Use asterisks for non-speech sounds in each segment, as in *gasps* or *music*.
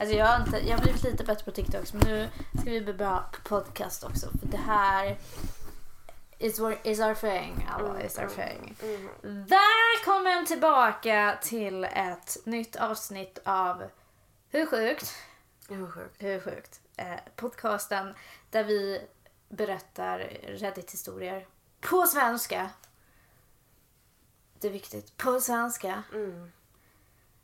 Alltså jag, har inte, jag har blivit lite bättre på TikTok men nu ska vi bli bra på podcast också. För det här is, our- is our thing. Alla, is our thing. Välkommen tillbaka till ett nytt avsnitt av Hur sjukt? Hur sjukt. Hur sjukt? Eh, podcasten där vi berättar Reddit-historier på svenska. Det är viktigt. På svenska. Mm.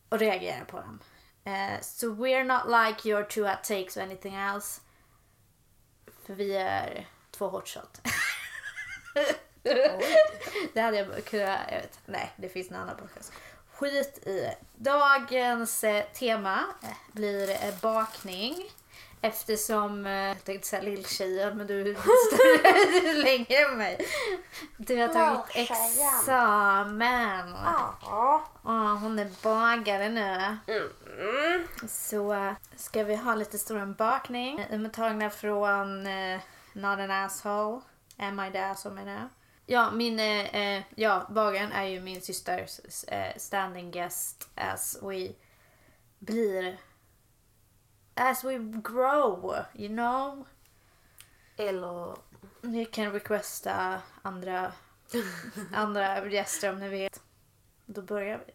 Och reagerar på dem. Eh, so we're not like your two hot takes or anything else. För vi är två hotshot. det hade jag kunnat... Jag vet, nej, det finns en annan podcast. Skit i. Dagens eh, tema eh, blir bakning. Eftersom, eh, jag tänkte säga lilltjejen, men du är längre än mig. Du har tagit examen. Ja. Ja, hon är bagare nu. Mm. Så eh, ska vi ha lite stor bakning. De är tagna från eh, Not an asshole. Am I the asshole menar jag. Ja, min, eh, eh, ja, bagaren är ju min systers eh, standing guest as we blir as we grow, you know. Eller... Ni kan requesta andra, *laughs* andra gäster om ni vill. Då börjar vi.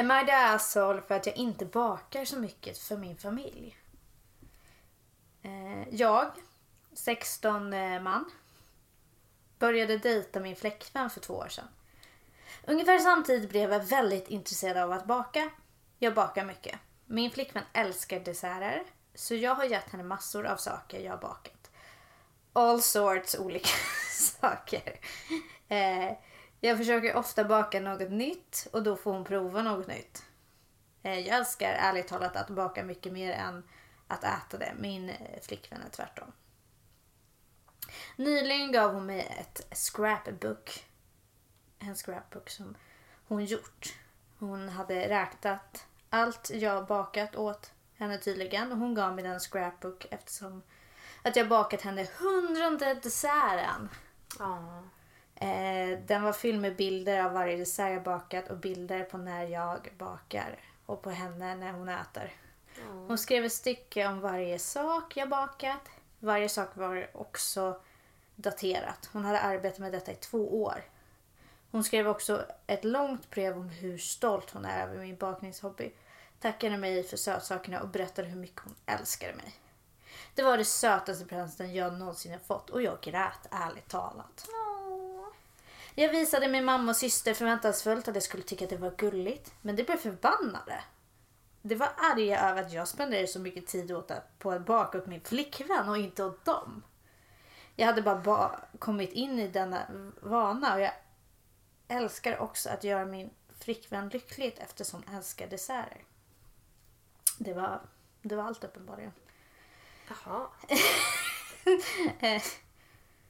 Am I the asshole för att jag inte bakar så mycket för min familj? Eh, jag, 16 eh, man, började dejta min fläckvän för två år sedan. Ungefär samtidigt blev jag väldigt intresserad av att baka. Jag bakar mycket. Min flickvän älskar desserter, så jag har gett henne massor av saker jag har bakat all sorts olika *laughs* saker. Eh, jag försöker ofta baka något nytt och då får hon prova något nytt. Eh, jag älskar ärligt talat att baka mycket mer än att äta det. Min flickvän är tvärtom. Nyligen gav hon mig ett scrapbook. En scrapbook som hon gjort. Hon hade räknat allt jag bakat åt henne tydligen och hon gav mig den scrapbook eftersom att jag bakat henne hundrade desserten. Ja. Eh, den var fylld med bilder av varje dessert jag bakat och bilder på när jag bakar och på henne när hon äter. Hon skrev ett stycke om varje sak jag bakat. Varje sak var också daterat. Hon hade arbetat med detta i två år. Hon skrev också ett långt brev om hur stolt hon är över min bakningshobby. Tackade mig för sötsakerna och berättade hur mycket hon älskade mig. Det var det sötaste presenten jag någonsin har fått och jag grät ärligt talat. Jag visade min mamma och syster förväntansfullt att jag skulle tycka att det var gulligt, men de blev förbannade. De var arga över att jag spenderade så mycket tid åt att, på att baka åt min flickvän och inte åt dem. Jag hade bara ba- kommit in i denna vana och jag älskar också att göra min flickvän lyckligt eftersom hon älskar desserter. Det var, det var allt uppenbarligen. Jaha. *laughs* Eh,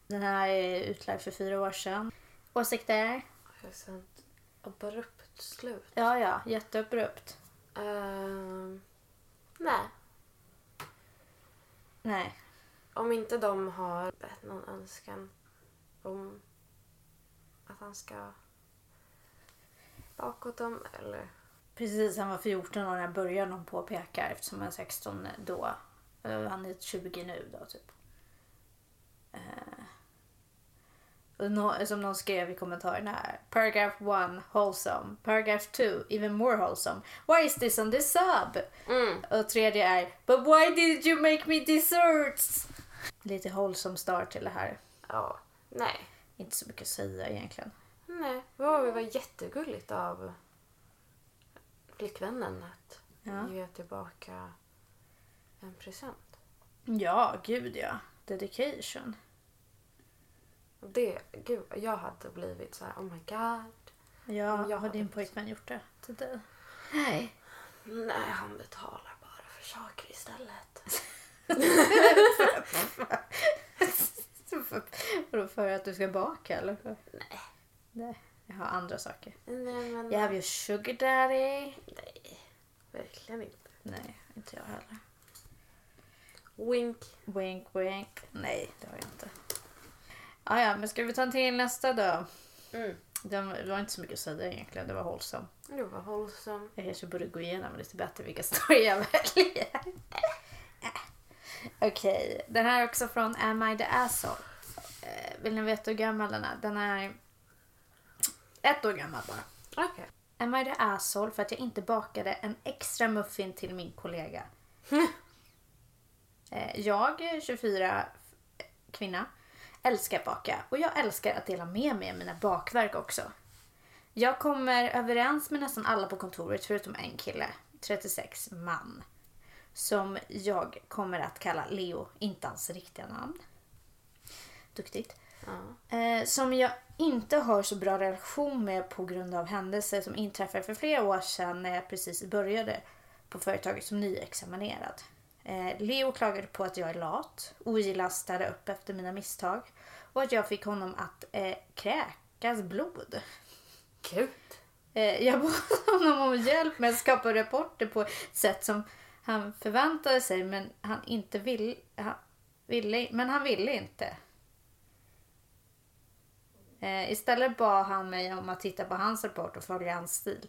Den här är utlagd för fyra år sedan. Åsikter? Sänt abrupt slut. Ja, ja. Jätteabrupt. Ehm, nej. Nej. Om inte de har bett någon önskan om att han ska baka åt dem eller... Precis, han var 14 år när jag började någon påpekar eftersom han är 16 då. Eh, Han är 20 nu då typ. Eh, som någon skrev i kommentarerna här. Paragraph 1, wholesome. Paragraph 2, even more wholesome. Why is this on the sub? Mm. Och tredje är But why did you make me desserts? Lite wholesome start till det här. Ja. Nej. Inte så mycket att säga egentligen. Nej. Wow, det var jättegulligt av flickvännen att Ja. ge tillbaka en present. Ja, gud ja. Dedication. Det, gud, jag hade blivit så här, oh my god. Ja, Jag har din pojkvän gjort det till dig? Nej. Nej, han betalar bara för saker istället. *laughs* Vadå för att du ska baka eller? För? Nej. Nej, jag har andra saker. Nej, men... Jag have your sugar daddy. Nej, verkligen inte. Nej, inte jag heller. Wink. Wink wink. Nej, det har jag inte. Ah, ja, men ska vi ta en till nästa då? Mm. Det var inte så mycket att säga egentligen. Det var hållsam. Det var hållsam. Jag kanske borde gå igenom lite bättre vilka story *laughs* jag väljer. *laughs* Okej, den här är också från Am I the asshole? Eh, Vill ni veta hur gammal den är? Den är ett år gammal bara. Okej. Am I the asshole för att jag inte bakade en extra muffin till min kollega? *laughs* Eh, Jag, 24, kvinna, älskar baka och jag älskar att dela med mig av mina bakverk också. Jag kommer överens med nästan alla på kontoret förutom en kille, 36, man. Som jag kommer att kalla Leo, inte hans riktiga namn. Duktigt. Eh, som jag inte har så bra relation med på grund av händelser som inträffade för flera år sedan när jag precis började på företaget som nyexaminerad. Eh, Leo klagade på att jag är lat, ogillar att städa upp efter mina misstag och att jag fick honom att eh, kräkas blod. Gud. Eh, jag bad *laughs* honom om hjälp med att skapa rapporter på ett sätt som han förväntade sig men han inte vill, han ville, men han ville inte. Eh, istället bad han mig om att titta på hans rapport och följa hans stil.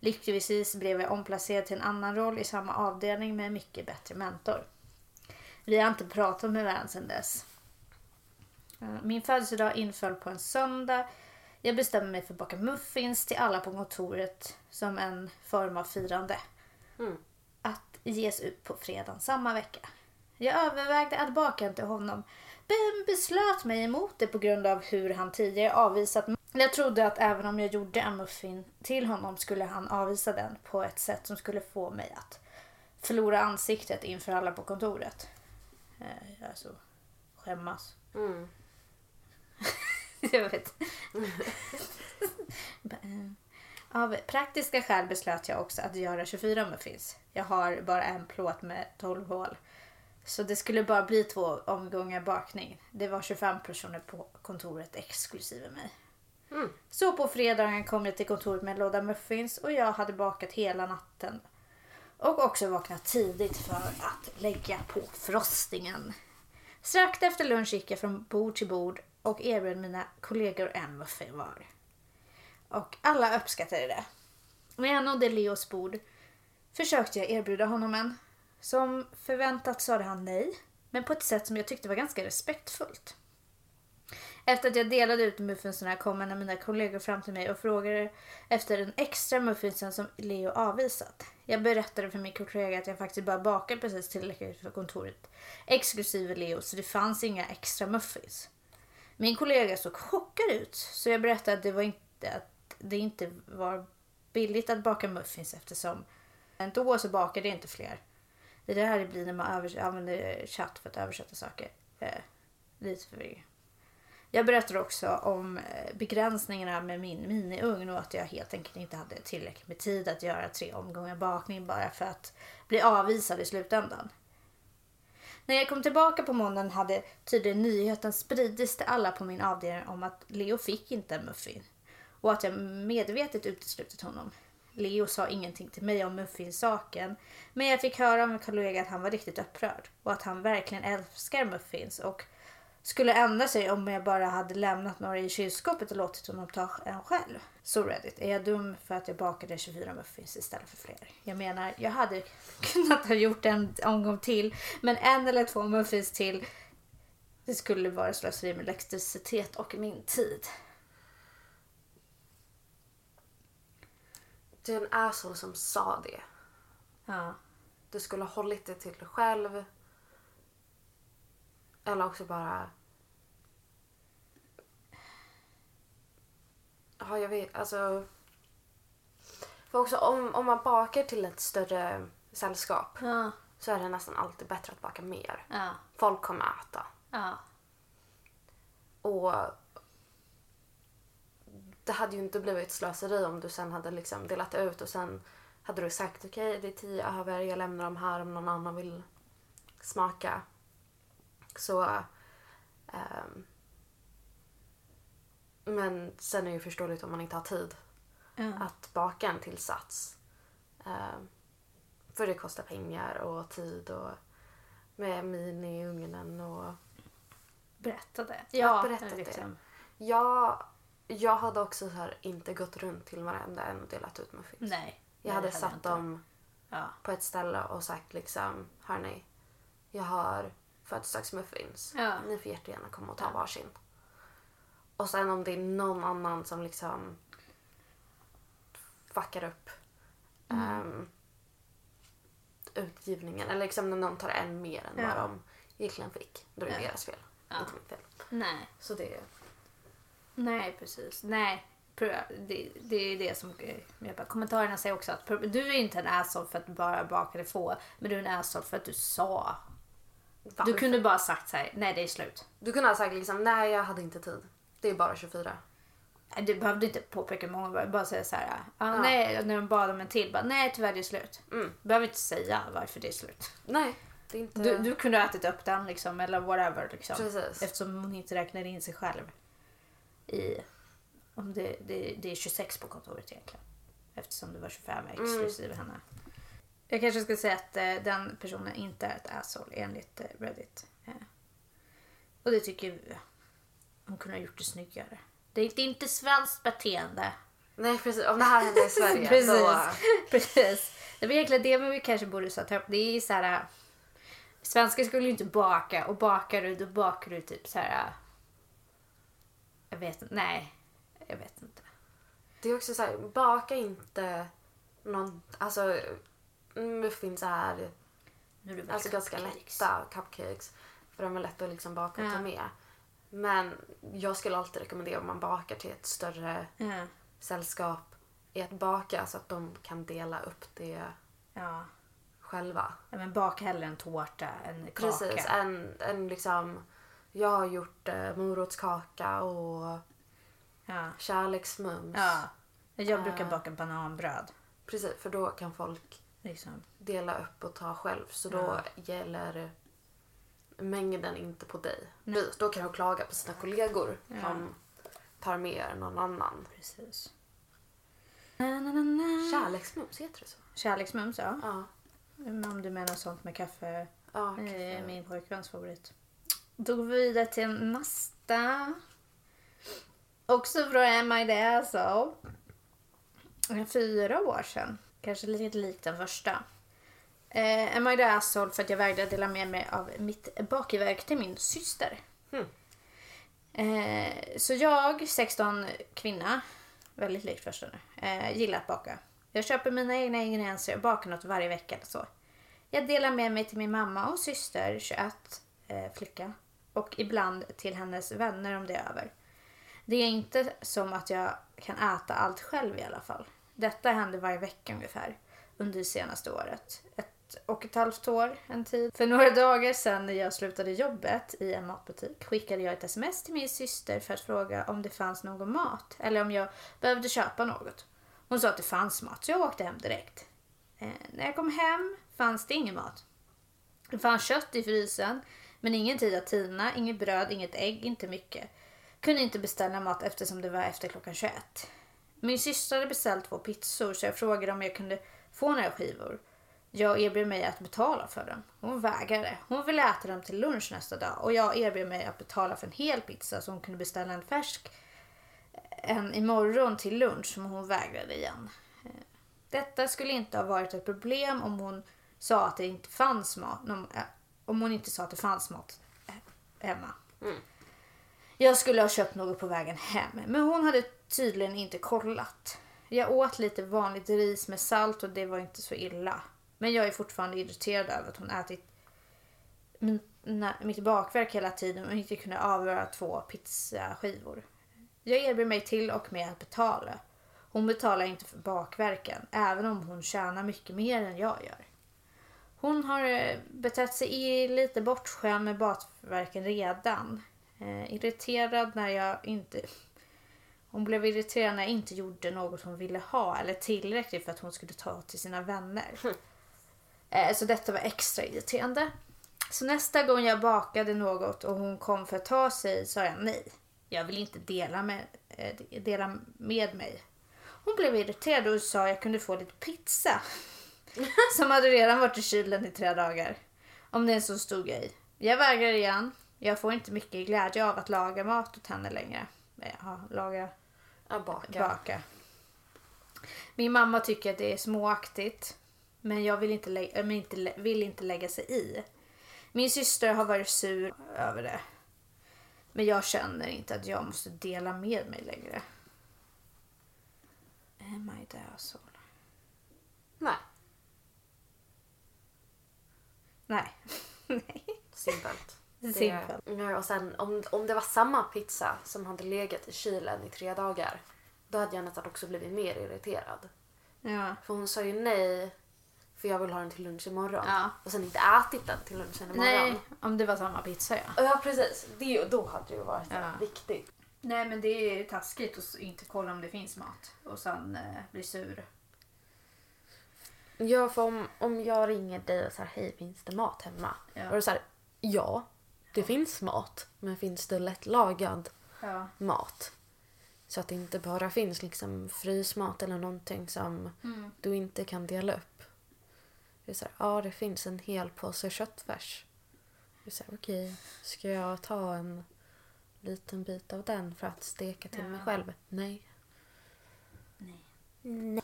Lyckligtvis blev jag omplacerad till en annan roll i samma avdelning med en mycket bättre mentor. Vi har inte pratat med varandra sedan dess. Eh, Min födelsedag inföll på en söndag. Jag bestämde mig för att baka muffins till alla på kontoret som en form av firande. Mm. Att ges ut på fredagen samma vecka. Jag övervägde att baka en till honom beslöt mig emot det på grund av hur han tidigare avvisat mig. Jag trodde att även om jag gjorde en muffin till honom skulle han avvisa den på ett sätt som skulle få mig att förlora ansiktet inför alla på kontoret. Eh, Jag är så skämmas. Mm. *laughs* Jag vet. *laughs* Eh, Av praktiska skäl beslöt jag också att göra 24 muffins. Jag har bara en plåt med 12 hål. Så det skulle bara bli två omgångar bakning. Det var 25 personer på kontoret exklusive mig. Mm. Så på fredagen kom jag till kontoret med en låda muffins och jag hade bakat hela natten. Och också vaknat tidigt för att lägga på frostingen. Strax efter lunch gick jag från bord till bord och erbjöd mina kollegor en muffin var. Och alla uppskattade det. När jag nådde Leos bord försökte jag erbjuda honom en. Som förväntat sade han nej, men på ett sätt som jag tyckte var ganska respektfullt. Efter att jag delade ut muffinsarna kom en av mina kollegor fram till mig och frågade efter den extra muffinsen som Leo avvisat. Jag berättade för min kollega att jag faktiskt bara bakade precis tillräckligt för kontoret, exklusive Leo, så det fanns inga extra muffins. Min kollega såg chockad ut, så jag berättade att det, var inte, att det inte var billigt att baka muffins eftersom då så bakade jag inte fler. Det är det här det blir när man övers- använder chatt för att översätta saker. Eh, lite förvirring. Jag berättar också om eh, begränsningarna med min miniugn och att jag helt enkelt inte hade tillräckligt med tid att göra tre omgångar bakning bara för att bli avvisad i slutändan. När jag kom tillbaka på måndagen hade tydligen nyheten spridits till alla på min avdelning om att Leo fick inte en muffin och att jag medvetet uteslutit honom. Leo sa ingenting till mig om muffinsaken men jag fick höra av en kollega att han var riktigt upprörd och att han verkligen älskar muffins och skulle ändra sig om jag bara hade lämnat några i kylskåpet och låtit honom ta en själv. Så Reddit, är jag dum för att jag bakade 24 muffins istället för fler? Jag menar, jag hade kunnat ha gjort en omgång till, men en eller två muffins till, det skulle vara slöseri med elektricitet och min tid. Du är en asshole som sa det. Ja. Du skulle ha hållit det till dig själv. Eller också bara... Ja, jag vet. Alltså... För också om, om man bakar till ett större sällskap Ja. så är det nästan alltid bättre att baka mer. Ja. Folk kommer äta. Ja. Och det hade ju inte blivit slöseri om du sen hade liksom delat ut och sen hade du sagt okej det är tio över, jag lämnar dem här om någon annan vill smaka. Så... ehm, men sen är det ju förståeligt om man inte har tid Ja. att baka en tillsats. Ehm, för det kostar pengar och tid och med mini i ugnen och Berättade. Ja, berättade. liksom. Jag Jag hade också så här, inte gått runt till varenda en och delat ut muffins. Nej. Jag hade satt inte. dem Ja. på ett ställe och sagt liksom, hörni, jag har födelsedagsmuffins. Ja. Ni får jättegärna komma och ta varsin. Och sen om det är någon annan som liksom fuckar upp Mm. ehm, utgivningen, eller liksom när någon tar en mer än Ja. vad de egentligen fick, då är det Ja. deras fel, Ja. inte mitt fel. Nej. Så det Nej, precis. Nej. Det, det är det som... Jag bara, kommentarerna säger också att du är inte en asshole för att du bara bakade få. Men du är en asshole för att du sa. Du Varför? kunde bara sagt så här, nej det är slut. Du kunde ha sagt liksom, nej jag hade inte tid. Det är bara 24. Du behövde inte påpeka många gånger, bara säga så här, ja, Ja. nej, när de bad om en till, bara, nej tyvärr det är slut. Mm. Du behöver inte säga varför det är slut. Nej, inte... Du, du kunde ha ätit upp den liksom, eller whatever. Liksom. Precis. Eftersom hon inte räknar in sig själv. I, om det, det, det är 26 på kontoret egentligen. Eftersom det var 25 exklusive henne. Jag kanske ska säga att eh, den personen inte är ett asshole enligt eh, Reddit. Eh. Och det tycker vi. Hon kunde ha gjort det snyggare. Det är inte svenskt beteende. Nej precis, om det här hände i *laughs* Sverige Precis. då... *laughs* Precis. Det var egentligen det vi kanske borde sätta upp. Det är så här. äh, Svenskar skulle ju inte baka och bakar du då bakar du typ så här. Jag vet inte. Nej, jag vet inte. Det är också så här, baka inte någon... Alltså muffins är alltså ganska cupcakes. lätta cupcakes. För de är lätta att liksom baka och ta Ja. med. Men jag skulle alltid rekommendera om man bakar till ett större Ja. sällskap är att baka så att de kan dela upp det ja. själva. Ja, men baka hellre en tårta än kaka. Precis, en, en liksom... Jag har gjort eh, morotskaka och Ja. kärleksmums. ja. Jag brukar Ah. baka bananbröd. Precis, för då kan folk Liksom. dela upp och ta själv. Så då gäller mängden inte på dig. Nej. Då kan du klaga på sina kollegor som tar med någon annan. Precis. Na, na, na, na. Kärleksmums, heter det så? Kärleksmums, ja. Ja. Om du menar sånt med kaffe. ja kaffe. min pojkväns favorit. Då går vi vidare till nästa. Också från the asshole? Fyra år sedan. Kanske lite likt den första. Eh, the asshole för att jag vägrade dela med mig av mitt bakverk till min syster. Hmm. Eh, så jag, 16 kvinna, väldigt likt första nu, eh, gillar att baka. Jag köper mina egna ingredienser och bakar något varje vecka eller så. Jag delar med mig till min mamma och syster, 21, eh, flicka. Och ibland till hennes vänner om det är över. Det är inte som att jag kan äta allt själv i alla fall. Detta händer varje vecka ungefär under det senaste året. Ett och ett halvt år, en tid. För några dagar sedan när jag slutade jobbet i en matbutik skickade jag ett sms till min syster för att fråga om det fanns någon mat eller om jag behövde köpa något. Hon sa att det fanns mat så jag åkte hem direkt. Eh, när jag kom hem fanns det ingen mat. Det fanns kött i frysen men ingen tid att tina, inget bröd, inget ägg, inte mycket. Kunde inte beställa mat eftersom det var efter klockan 21. Min syster hade beställt två pizzor så jag frågade om jag kunde få några skivor. Jag erbjöd mig att betala för dem. Hon vägrade. Hon ville äta dem till lunch nästa dag och jag erbjöd mig att betala för en hel pizza så hon kunde beställa en färsk eh, en imorgon till lunch men hon vägrade igen. Eh, detta skulle inte ha varit ett problem om hon sa att det inte fanns mat. någon om hon inte sa att det fanns mat eh, hemma. Jag skulle ha köpt något på vägen hem, men hon hade tydligen inte kollat. Jag åt lite vanligt ris med salt och det var inte så illa. Men jag är fortfarande irriterad över att hon ätit mitt bakverk hela tiden och inte kunde avgöra två pizzaskivor. Jag erbjöd mig till och med att betala. Hon betalar inte för bakverken, även om hon tjänar mycket mer än jag gör. Hon har eh, betett sig i lite bortskämd med bakverken redan. Eh, irriterad när jag inte... Hon blev irriterad när jag inte gjorde något hon ville ha eller tillräckligt för att hon skulle ta till sina vänner. Eh, så detta var extra irriterande. Så nästa gång jag bakade något och hon kom för att ta sig sa jag nej. Jag vill inte dela med, eh, dela med mig. Hon blev irriterad och sa att jag kunde få lite pizza. *laughs* Som hade redan varit i kylen i tre dagar. Om den så stod jag i. Jag vägrar igen. Jag får inte mycket glädje av att laga mat åt henne längre. Ja, laga Ja, baka. baka. Min mamma tycker att det är småaktigt. Men jag vill inte, lä- äh, inte, vill inte lägga sig i. Min syster har varit sur över det. Men jag känner inte att jag måste dela med mig längre. Am I the asshole? Nej, *laughs* Nej. Simpelt. Det- Simpelt. Och sen om, om det var samma pizza som hade legat i kylen i tre dagar då hade jag nästan också blivit mer irriterad. Ja. För hon sa ju nej för jag vill ha den till lunch imorgon. Ja. Och sen inte ätit den till lunchen imorgon. Nej, om det var samma pizza ja. Ja precis, det, då hade det ju varit Ja. viktigt. Nej men det är taskigt att inte kolla om det finns mat och sen eh, bli sur. Ja för om, om jag ringer dig och säger hej finns det mat hemma? Ja. Och du säger ja det finns mat men finns det lättlagad Ja. mat? Så att det inte bara finns liksom frysmat eller någonting som Mm. du inte kan dela upp. Det är så här, ja det finns en hel påse köttfärs. Det är så här, okej, ska jag ta en liten bit av den för att steka till Ja. mig själv? Nej. Nej. Nej.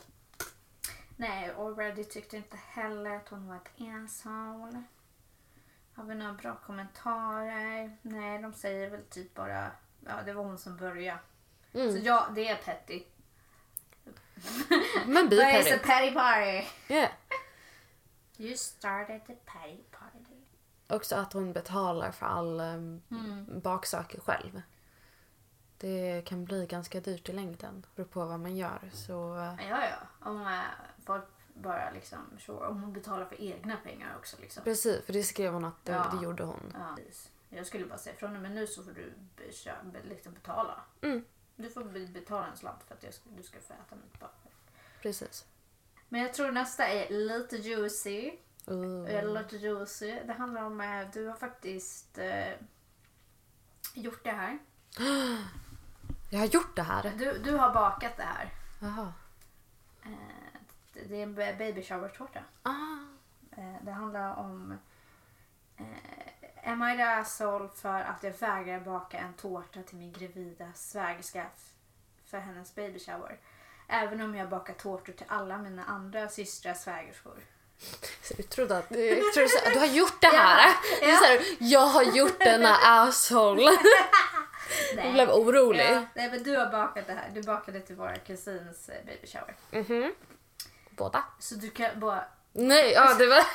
Nej, Already tyckte inte heller att hon var ett asshole. Har vi några bra kommentarer? Nej, de säger väl typ bara ja, det var hon som började. Så Mm. ja, det är petty. *laughs* Men But it's a petty party. Yeah. You started the petty party. Också att hon betalar för all um, Mm. baksaker själv. Det kan bli ganska dyrt i längden. Beror på vad man gör. Så eh, Ja, ja. Om äh, folk bara liksom, sure. Om hon betalar för egna pengar också liksom. precis, för det skrev hon att det, Ja. det gjorde hon. Ja. Jag skulle bara säga från och med nu så får du be- kö- be- liksom betala. Mm. Du får be- betala en slant för att jag ska, du ska få äta mitt barn. Precis. Men jag tror nästa är lite juicy. Uh. Eller lite juicy. Det handlar om att du har faktiskt eh, gjort det här. *gasps* *gasps* Jag har gjort det här. Du, du har bakat det här. Jaha. Eh, det- är en ba- baby shower tårta. Ah. Eh, det handlar om eh, Am I the asshole för att jag vägrar baka en tårta till min gravida svägerska f- för hennes baby shower. Även om jag bakar tårtor till alla mina andra systrar svägerskor. Så du trodde att jag trodde så, du har gjort det *laughs* här? Ja. Det är så här, jag har gjort denna *laughs* asshole. *laughs* Jag blev orolig. Ja, nej, men du har bakat det här. Du bakade till våra kusins eh, baby shower. Mhm. Båda? Så du kan bara... Nej, ja det var... *laughs*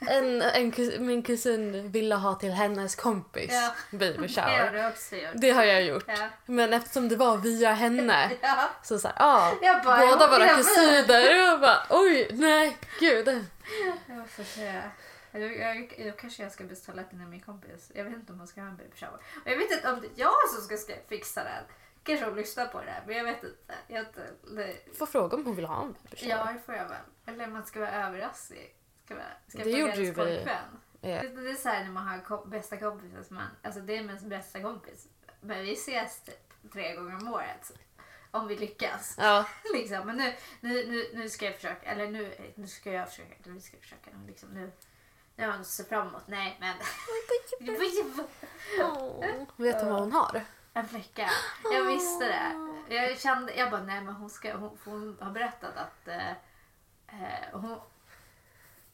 En, en kus, min kusin ville ha till hennes kompis Ja. baby Det har shower. du också gjort. Det har jag gjort. Ja. Men eftersom det var via henne *laughs* Ja. så såhär, ja. Bara, båda våra kusiner. Och jag bara, oj, nej, gud. Jag får se. Jag, jag, jag, kanske jag ska beställa till min kompis. Jag vet inte om hon ska ha en baby shower. Och jag vet inte om det är jag som ska, ska fixa den. Kanske hon lyssnar på det här, men jag vet inte. Jag, vet inte. det, Får fråga om hon vill ha en baby shower. ja, det får jag väl. Eller man ska vara överraskig. Ska, vara, ska jag Det gjorde ju vi. Ja. Det, det är så här när man har kom, bästa kompisar. Som man, alltså det är min bästa kompis. Men vi ses typ tre gånger om året. Om vi lyckas. Ja. *laughs* liksom. Men nu, nu, nu, nu ska jag försöka. Eller nu, nu ska jag försöka. Vi ska försöka. Liksom, nu, nu har jag ser fram emot. Nej men. Åh, *laughs* Vet hon vad hon har? en flicka. Jag visste det. Jag kände, jag bara nej men hon ska, hon, hon har berättat att eh, eh, hon,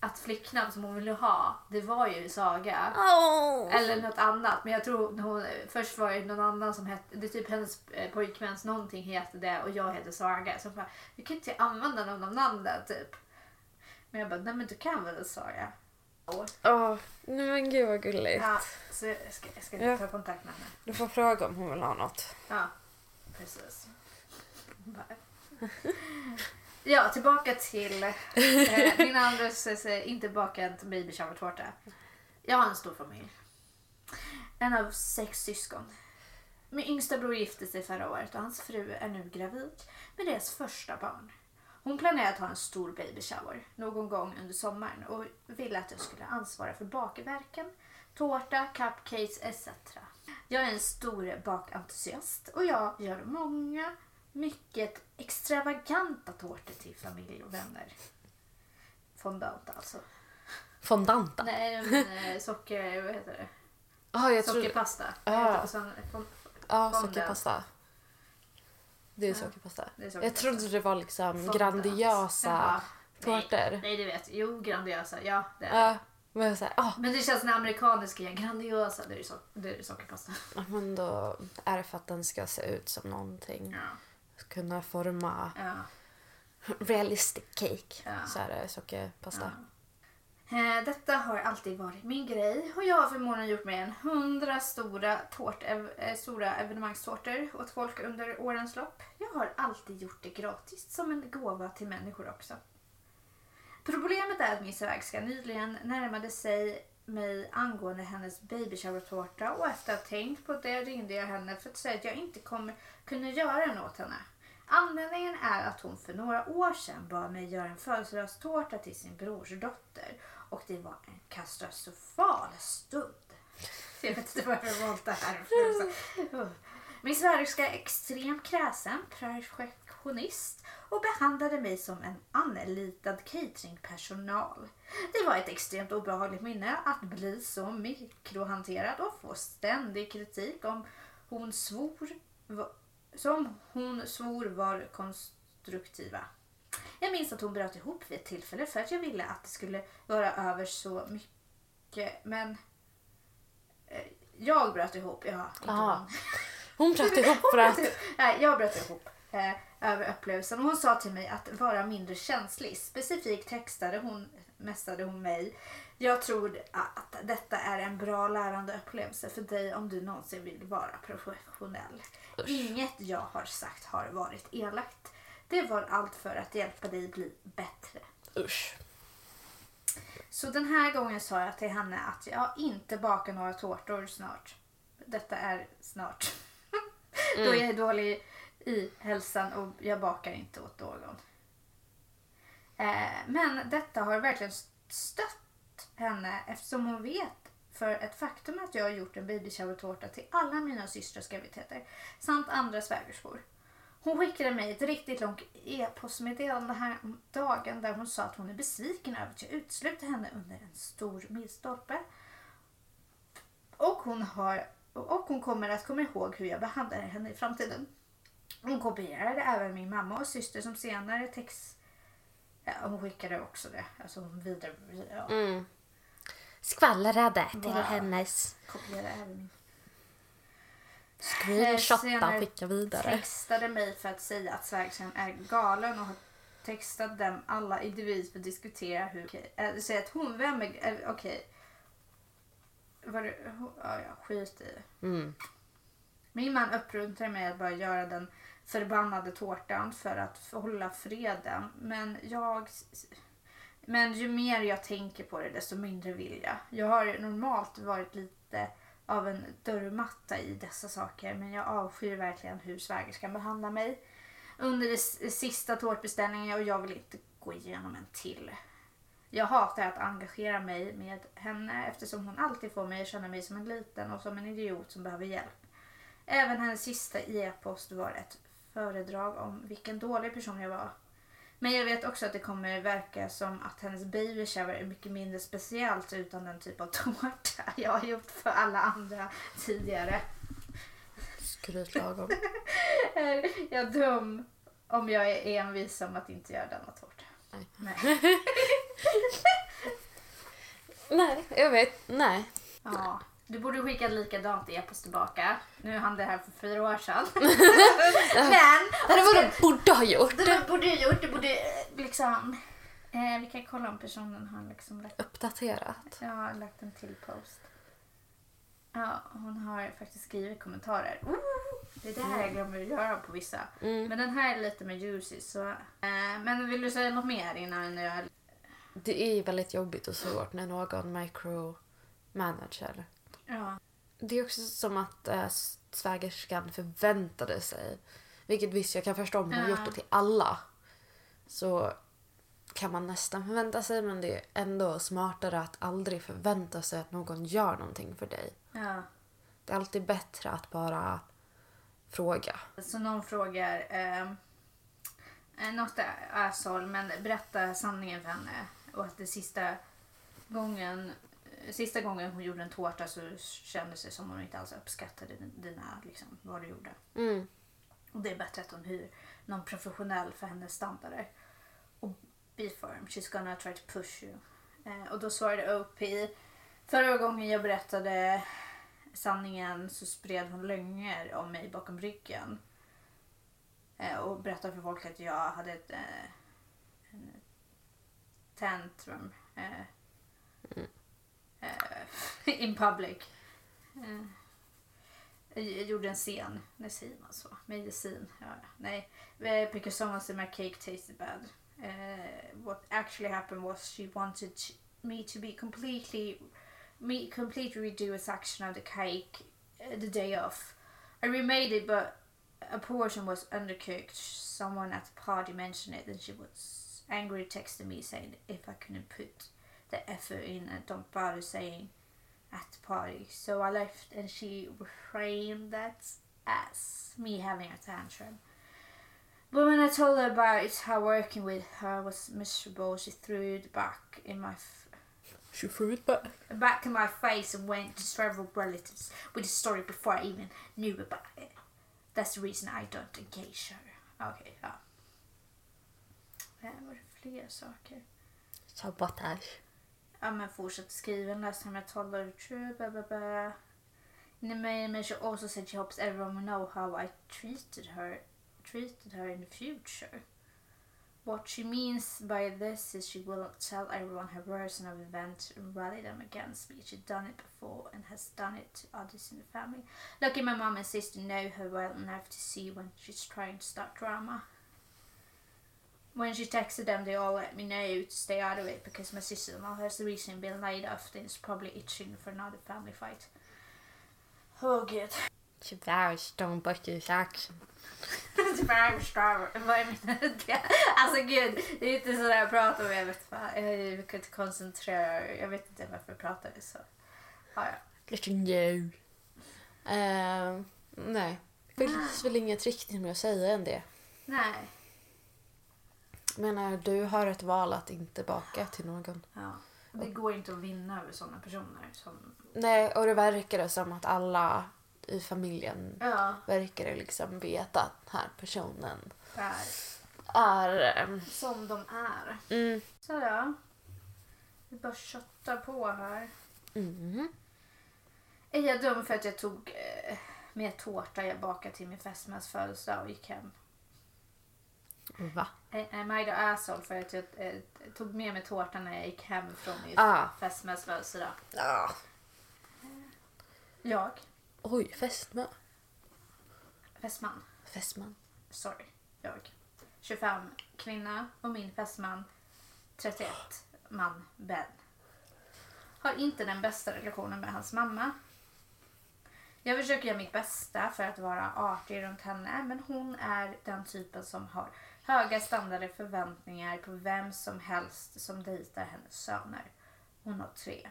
att flicknamn som hon ville ha, det var ju Saga. Oh. Eller något annat. Men jag tror hon, hon, först var det någon annan som hette, det är typ hennes eh, pojkväns någonting heter det och jag heter Saga. Så jag bara, vi kan inte använda någon av namnen typ. Men jag bara, nej men du kan väl Saga? Åh, nej men gud vad gulligt. Ja, så jag ska, jag ska Ja. ta kontakt med henne. Du får fråga om hon vill ha något. Ja, precis. *laughs* Ja, tillbaka till eh, min andra s- inte bakad baby shower-tårta. Jag har en stor familj. En av sex syskon. Min yngsta bror gifte sig förra året och hans fru är nu gravid med deras första barn. Hon planerar att ha en stor baby shower någon gång under sommaren och ville att jag skulle ansvara för bakverken, tårta, cupcakes etc. Jag är en stor bakentusiast och jag gör många, mycket extravaganta tårtor till familj och vänner. Fondant alltså. Fondanta? Nej, men, eh, socker... Vad heter det? Ja, jag tror... Sockerpasta. Ah. Ja, fondant. sockerpasta. Det är sockerpasta. det är Jag sockerpasta. trodde det var liksom Fondant. grandiosa Jaha. tårtor. Nej, nej, du vet. Jo, grandiosa. Ja, det är det. Ja, men så här, ah, Men det känns när amerikaniska igen. Grandiosa, det är ju so- det är sockerpasta. ja, men då är det för att den ska se ut som någonting. Ja. Kunna forma Ja. realistic cake. Ja. Så är det sockerpasta. Eh, Eh, detta har alltid varit min grej och jag har förmodligen gjort mer än hundra stora, tårt, ev, eh, stora evenemangstårtor åt folk under årens lopp. Jag har alltid gjort det gratis som en gåva till människor också. Problemet är att min svägerska nyligen närmade sig mig angående hennes baby shower-tårta och efter att ha tänkt på det ringde jag henne för att säga att jag inte kommer kunna göra den åt henne. Anledningen är att hon för några år sedan bad mig göra en födelsedagstårta till sin brors dotter och det var en katastrofal stund. *laughs* Jag vet inte varför jag valt det här. Min svägerska är extremt kräsen, perfektionist och behandlade mig som en anlitad cateringpersonal. Det var ett extremt obehagligt minne att bli så mikrohanterad och få ständig kritik om hon svor som hon svor var konstruktiva. Jag minns att hon bröt ihop vid ett tillfälle för att jag ville att det skulle vara över så mycket. Men eh, jag bröt ihop. Ja, inte hon. Hon bröt ihop för *laughs* att... Nej, jag bröt ihop eh, över upplevelsen och hon sa till mig att vara mindre känslig. Specifikt textade hon, mästade hon mig. Jag tror att detta är en bra lärande upplevelse för dig om du någonsin vill vara professionell. Usch. Inget jag har sagt har varit elakt. Det var allt för att hjälpa dig bli bättre. Usch. Så den här gången sa jag till henne att jag inte bakar några tårtor snart. Detta är snart. *laughs* Då jag är dålig i hälsan och jag bakar inte åt någon. Eh, men detta har verkligen stött henne eftersom hon vet för ett faktum att jag har gjort en baby shower-tårta till alla mina systrars graviditeter samt andra svägerskor. Hon skickade mig ett riktigt långt e-postmeddelande här om dagen där hon sa att hon är besviken över att jag uteslutade henne under en stor milstolpe. Och hon, har, och hon kommer att komma ihåg hur jag behandlar henne i framtiden. Hon kopierade även min mamma och syster som senare text... Ja, hon skickade också det. Alltså hon vidare... Ja, Mm. Skvallrade till Wow. hennes. kopierade även min Screenshotta och skicka vidare. textade mig för att säga att svägerskan är galen och har textat dem alla individer för att diskutera hur... Okej, äh, säga att hon, vem är... Äh, Okej. Var det... Ja, ja, skit i det. Mm. Min man uppmuntrade mig att bara göra den förbannade tårtan för att hålla freden. Men jag... Men ju mer jag tänker på det desto mindre vill jag. Jag har normalt varit lite av en dörrmatta i dessa saker men jag avskyr verkligen hur svägerskan behandlar mig under den sista tårtbeställningen och jag vill inte gå igenom en till. Jag hatar att engagera mig med henne eftersom hon alltid får mig att känna mig som en liten och som en idiot som behöver hjälp. Även hennes sista e-post var ett föredrag om vilken dålig person jag var. Men jag vet också att det kommer verka som att hennes baby shower är mycket mindre speciellt utan den typ av *laughs* tårta jag har gjort för alla andra tidigare. Skrytlagom. *laughs* Är jag dum om jag är envis om att inte göra denna tårta? Nej. Nej. *laughs* nej, jag vet. Nej. Ja. Du borde skicka likadant e-post tillbaka. Nu hann det här för fyra år sedan. *laughs* Men Det var det borde ha gjort. det borde jag gjort. Det borde eh, liksom... Eh, vi kan kolla om personen har liksom lagt, Uppdaterat. ja, lagt en till post. Ja, hon har faktiskt skrivit kommentarer. Oh, det är det här jag glömmer att göra på vissa. Mm. Men den här är lite mer juicy. Så, eh, men vill du säga något mer innan jag... Det är väldigt jobbigt och svårt när någon micromanager. Ja. Det är också som att äh, svägerskan förväntade sig, vilket visst jag kan förstå om hon Ja. gjort det till alla, så kan man nästan förvänta sig men det är ändå smartare att aldrig förvänta sig att någon gör någonting för dig. ja. Det är alltid bättre att bara fråga. Så någon frågar eh, eh, något asshole men berätta sanningen för henne. Och att det sista gången Sista gången hon gjorde en tårta så kändes det som hon inte alls uppskattade dina, liksom, vad du gjorde. Mm. Och det är bättre att hon hyr någon professionell för hennes standarder. Och be firm, she's gonna try to push you. Eh, och då svarade OP, förra gången jag berättade sanningen så spred hon lögner om mig bakom ryggen. Eh, och berättade för folk att jag hade ett eh, tantrum eh, eh, *laughs* in public. Eh, jag gjorde en scen. Nej, säger man så? Medicin. Ja, nej. Eh, Because someone said my cake tasted bad. Uh, what actually happened was she wanted me to be completely me completely redo a section of the cake uh, the day off. I remade it, but a portion was undercooked. Someone at the party mentioned it, and she was angry, texting me saying if I couldn't put the effort in and don't bother saying at the party. So I left, and she reframed that as me having a tantrum. But when I told her about how working with her was miserable, she threw it back in my f- 27 bara. back in my face and went to several relatives with the story before I even knew about it. That's the reason I don't engage her. Okej, ja. Eh, Var det fler saker? Sabotage. Ja men fortsätt skriva nästan med talar true, blah blah blah. Nemanja she also said she hopes everyone will know how I treated her treated her in the future. What she means by this is she will tell everyone her version of events and rally them against me. She's done it before and has done it to others in the family. Lucky my mom and sister know her well enough to see when she's trying to start drama. When she texted them, they all let me know to stay out of it because my sister-in-law has recently been laid off and is probably itching for another family fight. Oh gud. Tyvärr, bust his action. Tyvärr menar. *laughs* Alltså gud, det är inte sådär jag pratar om. Jag vet fan, jag kan inte koncentrera Jag vet inte varför jag pratar så. Ja, ja. Lite nu. Uh, nej, det finns väl inget riktigt mer att säga än det. Nej. Menar, du har ett val att inte baka till någon. Ja. Det går inte att vinna över sådana personer som... Nej, och det verkar det som att alla i familjen Ja, verkar det liksom veta att den här personen är. är... ehm, Som de är. Mm. Så ja. Vi bara köttar på här. Mm. Är jag dum för att jag tog eh, med tårta jag bakade till min fästmans födelsedag och gick hem? Va? Am I the asshole för att jag eh, tog med mig tårtan när jag gick hem från min Ah. födelsedag? Ja. Jag, Oj, fästmö. fästman, Fästman. sorry, jag. 25, kvinna och min fästman 31, man, Ben. Har inte den bästa relationen med hans mamma. Jag försöker göra mitt bästa för att vara artig runt henne men hon är den typen som har höga standarder förväntningar på vem som helst som dejtar hennes söner. Hon har tre.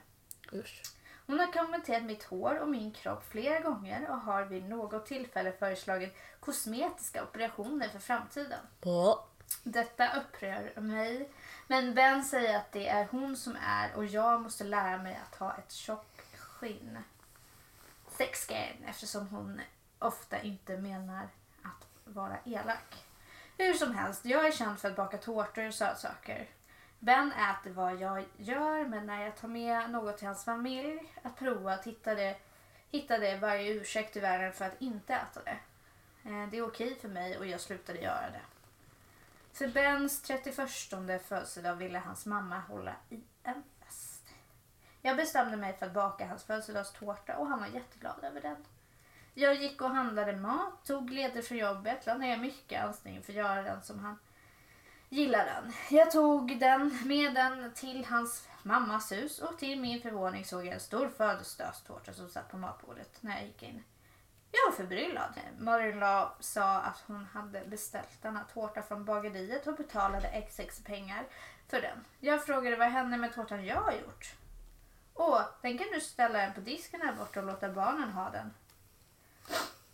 Usch. Hon har kommenterat mitt hår och min kropp flera gånger och har vid något tillfälle föreslagit kosmetiska operationer för framtiden. Bra. Detta upprör mig, men Ben säger att det är hon som är och jag måste lära mig att ha ett tjockt skinn. Thick skin, eftersom hon ofta inte menar att vara elak. Hur som helst, jag är känd för att baka tårtor och sötsaker. Ben äter vad jag gör, men när jag tar med något till hans familj att prova hittade, hittade varje ursäkt i världen för att inte äta det. Eh, det är okej för mig och jag slutade göra det. För Bens 31 födelsedag ville hans mamma hålla i en fest. Jag bestämde mig för att baka hans födelsedagstårta och han var jätteglad över den. Jag gick och handlade mat, tog ledigt från jobbet, la ner mycket ansträngning för att göra den som han gillar den. Jag tog den med den till hans mammas hus och till min förvåning såg jag en stor födelsedagstårta som satt på matbordet när jag gick in. Jag var förbryllad. Marin sa att hon hade beställt denna tårta från bageriet och betalade XX pengar för den. Jag frågade vad hände med tårtan jag har gjort. Åh, den kan du ställa den på disken här borta och låta barnen ha den.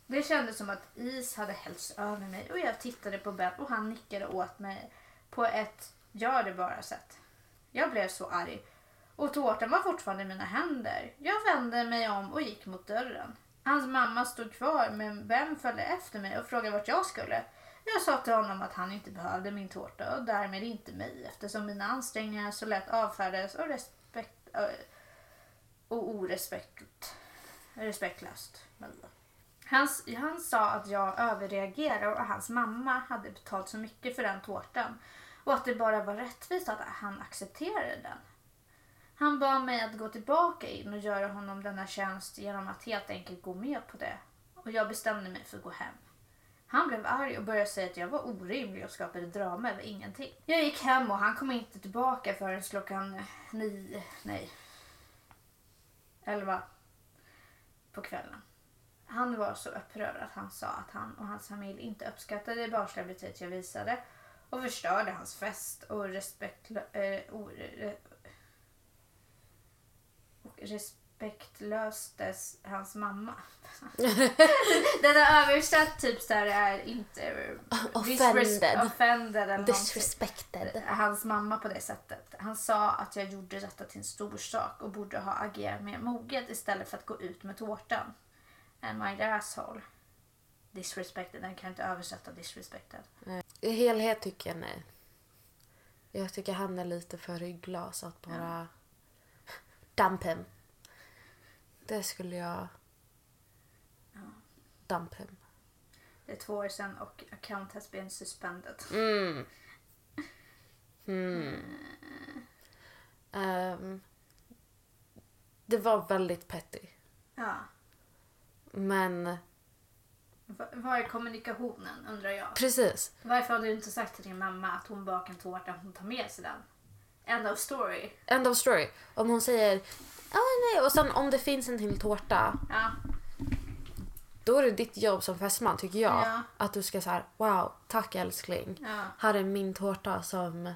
Det kändes som att is hade hällts över mig och jag tittade på Ben och han nickade åt mig på ett gör det bara sätt. Jag blev så arg och tårtan var fortfarande i mina händer. Jag vände mig om och gick mot dörren. Hans mamma stod kvar men Ben följde efter mig och frågade vart jag skulle. Jag sa till honom att han inte behövde min tårta och därmed inte mig eftersom mina ansträngningar så lätt avfärdades och, respekt, och orespekt, respektlöst. Han, han sa att jag överreagerade och att hans mamma hade betalat så mycket för den tårtan och att det bara var rättvist att han accepterade den. Han bad mig att gå tillbaka in och göra honom denna tjänst genom att helt enkelt gå med på det. Och jag bestämde mig för att gå hem. Han blev arg och började säga att jag var orimlig och skapade drama över ingenting. Jag gick hem och han kom inte tillbaka förrän klockan nio, nej, elva på kvällen. Han var så upprörd att han sa att han och hans familj inte uppskattade det barnsliga beteende jag visade och förstörde hans fest och respektlö, äh, och respektlöstes hans mamma. *laughs* Den har översatt typ så här är inte offended. offended eller Disrespected. Hans mamma på det sättet. Han sa att jag gjorde detta till en stor sak och borde ha agerat mer moget istället för att gå ut med tårtan. And my asshole. Disrespected, den kan inte översätta disrespected. I helhet tycker jag nej. Jag tycker han är lite för rygglas att bara ja. dump him. Det skulle jag... Ja. Dump him. Det är två år sedan och account has been suspended. Mm. *laughs* Mm. Um, det var väldigt petty. Ja. Men... Var är kommunikationen undrar jag? Precis. Varför har du inte sagt till din mamma att hon bakar en tårta och hon tar med sig den? End of story. End of story. Om hon säger oh, nej och sen om det finns en till tårta. Ja. Då är det ditt jobb som fästman tycker jag. Ja. Att du ska säga wow, tack älskling. Ja. Här är min tårta som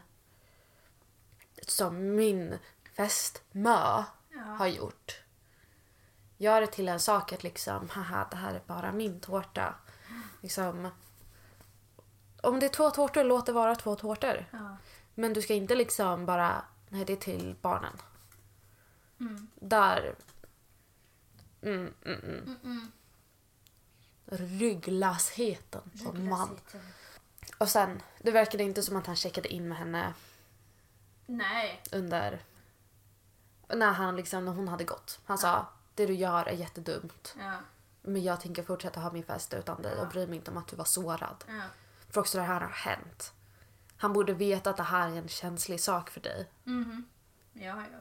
som min fästmö ja. har gjort. Gör det till en sak att liksom, haha det här är bara min tårta. Liksom, om det är två tårtor, låt det vara två tårtor. Men du ska inte liksom bara, nej det är till barnen. Mm. Där... Mm, mm, mm. mm Rygglasheten som man. Och sen, det verkade inte som att han checkade in med henne. Nej. Under... När, han liksom, när hon hade gått. Han ja. sa, det du gör är jättedumt. Ja. Men jag tänker fortsätta ha min fest utan dig och bryr mig inte om att du var sårad. Ja. För också det här har hänt. Han borde veta att det här är en känslig sak för dig. Mm. Ja, ja.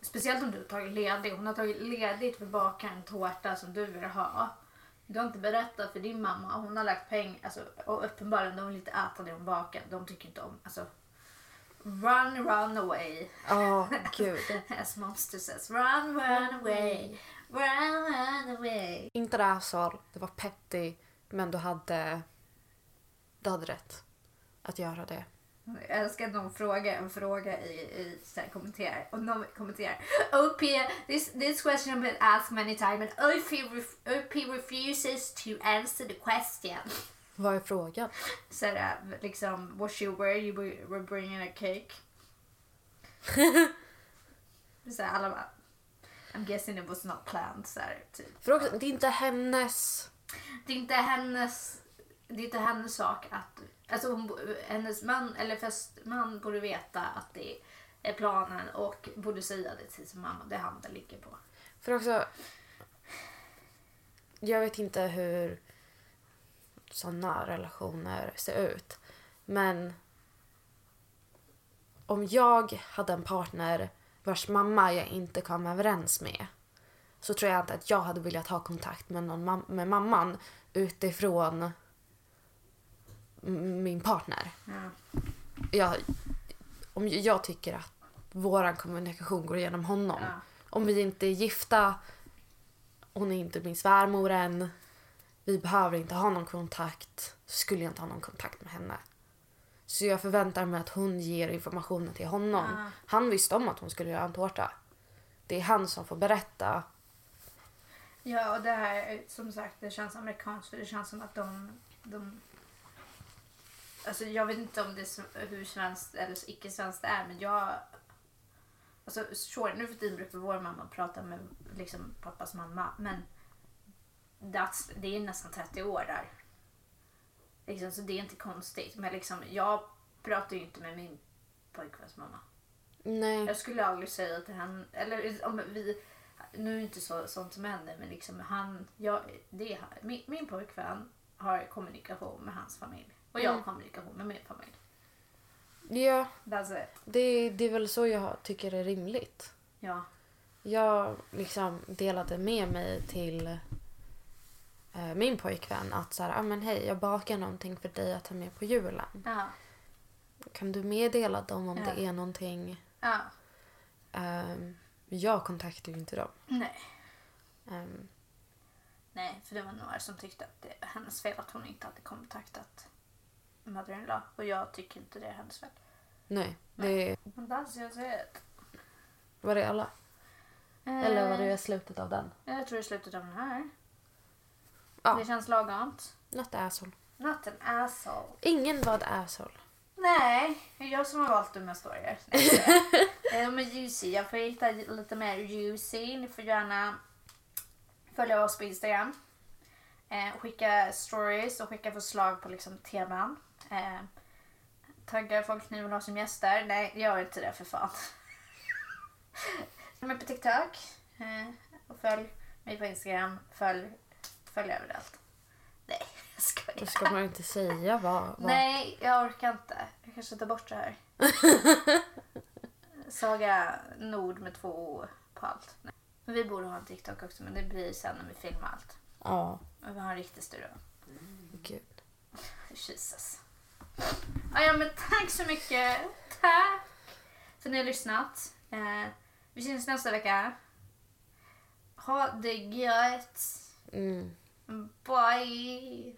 Speciellt om du har tagit ledigt. Hon har tagit ledigt för att baka en tårta som du vill ha. Du har inte berättat för din mamma. Hon har lagt pengar. Alltså, och uppenbarligen, de vill inte äta det hon bakar. De tycker inte om... Alltså, run, run away. Åh, *laughs* oh, gud. As Monster says. Run, run away. Run, run away. Inte det så. Det var petty. Men du hade... Du hade rätt att göra det. Jag älskar att någon frågar en fråga i, i så här, kommentar. Och någon kommenterar. OP, this, this question has been asked many times and OP, ref, OP refuses to answer the question. Vad är frågan? Så här, liksom, was she aware you were bringing a cake? *laughs* så här, alla bara, I'm guessing it was not planned. Så här, typ. Fråga, det är inte hennes... Det är inte hennes, det är inte hennes sak att Alltså hon, hennes man, eller fästman borde veta att det är planen och borde säga det till sin mamma. Det är han det ligger på. För också... Jag vet inte hur sådana relationer ser ut. Men om jag hade en partner vars mamma jag inte kom överens med så tror jag inte att jag hade velat ha kontakt med, någon mam med mamman utifrån min partner. Ja. Jag, om jag tycker att vår kommunikation går igenom honom. Ja. Om vi inte är gifta, hon är inte min svärmor än, vi behöver inte ha någon kontakt, så skulle jag inte ha någon kontakt med henne. Så jag förväntar mig att hon ger informationen till honom. Ja. Han visste om att hon skulle göra en tårta. Det är han som får berätta. Ja, och det här som sagt, det känns amerikanskt för det känns som att de, de Alltså jag vet inte om det är hur svenskt eller icke-svenskt det är men jag Alltså, sure, nu för tiden brukar vår mamma prata med liksom, pappas mamma. Men that's, det är nästan 30 år där. Liksom, så det är inte konstigt. Men liksom, jag pratar ju inte med min pojkväns mamma. Nej. Jag skulle aldrig säga till henne, eller om vi, nu är det inte så, sånt som händer, men liksom han, jag, det min, min pojkvän har kommunikation med hans familj. Och jag har Mm. kommunikation med min familj. Ja, That's it. det, det är väl så jag tycker är rimligt. Ja. Jag liksom delade med mig till min pojkvän att så här, ah, men hej, jag bakar någonting för dig att ta med på julen. Ja. Kan du meddela dem om Ja. det är någonting? ja. Ehm, jag kontaktar ju inte dem. Nej. Ehm, Nej, för det var några som tyckte att det är hennes fel att hon inte hade kontaktat mother-in-law. Och jag tycker inte det är hennes fel. nej, det Men that's just it. var det alla. Eller var det slutet av den? Eh, Jag tror i slutet av den här. Ja. Det känns lagamt. Not asshole. Not an asshole. Ingen var asshole. Nej, det är jag som har valt dumma historier. Nej, *laughs* jag skojar. De är juicy. Jag får hitta lite mer juicy. Ni får gärna följa oss på Instagram. Eh, skicka stories och skicka förslag på liksom teman. Eh, tagga folk ni vill ha som gäster. Nej, gör inte det för fan. *laughs* Jag är på TikTok. Eh, och följ mig på Instagram. Följ, följ överallt. Nej, *laughs* jag skojar. Då ska man inte säga vad... vad. Nej, jag orkar inte. Jag kanske tar bort det här. *laughs* Saga Nord med två O på allt. Nej. Vi borde ha en TikTok också, men det blir sen när vi filmar allt. Ja, Och vi har en riktig studio. gud. *laughs* Jesus. Ja, ja, men tack så mycket. Tack för att ni har lyssnat. Eh, vi syns nästa vecka. Ha det gött. Mm. Bye.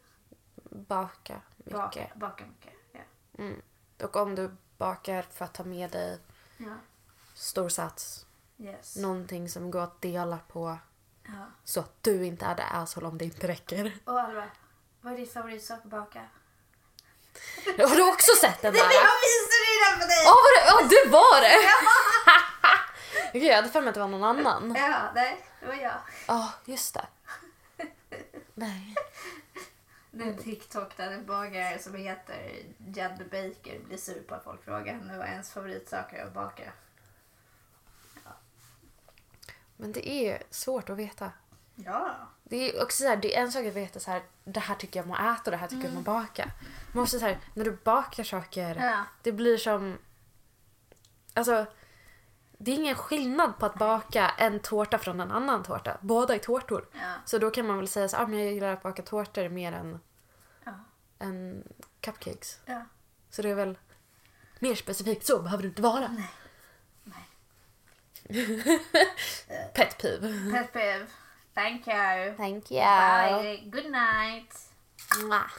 Baka Baka, mycket. baka mycket. Ja. Mm. Och om du bakar för att ta med dig ja. stor sats, Yes. någonting som går att dela på Ja. så att du inte är det asshole om det inte räcker. Och Alva, vad är din favoritsak att baka? *laughs* Har du också sett den *laughs* där? Jag visade den för dig! Ja, det? Ja, det var det! Okej, *laughs* jag hade för mig att det var någon annan. Ja, nej, det var jag. Ja, just det. Nej. Det är en TikTok där en bagare som heter Jed Baker blir sur på att folk frågar henne vad ens favoritsak är att baka. Men det är svårt att veta. Ja. Det är också så här, det är en sak att veta så här, det här tycker jag om att äta och det här tycker jag om att baka. Man måste så här, när du bakar saker, Ja. det blir som... Alltså, det är ingen skillnad på att baka en tårta från en annan tårta. Båda är tårtor. Ja. Så då kan man väl säga så ah, men jag gillar att baka tårtor mer än, Ja. än cupcakes. ja. Så det är väl mer specifikt så behöver det inte vara. Nej. Nej. *laughs* Pet peeve. Pet peeve. Thank you. Thank you. Bye. Good night. Mwah.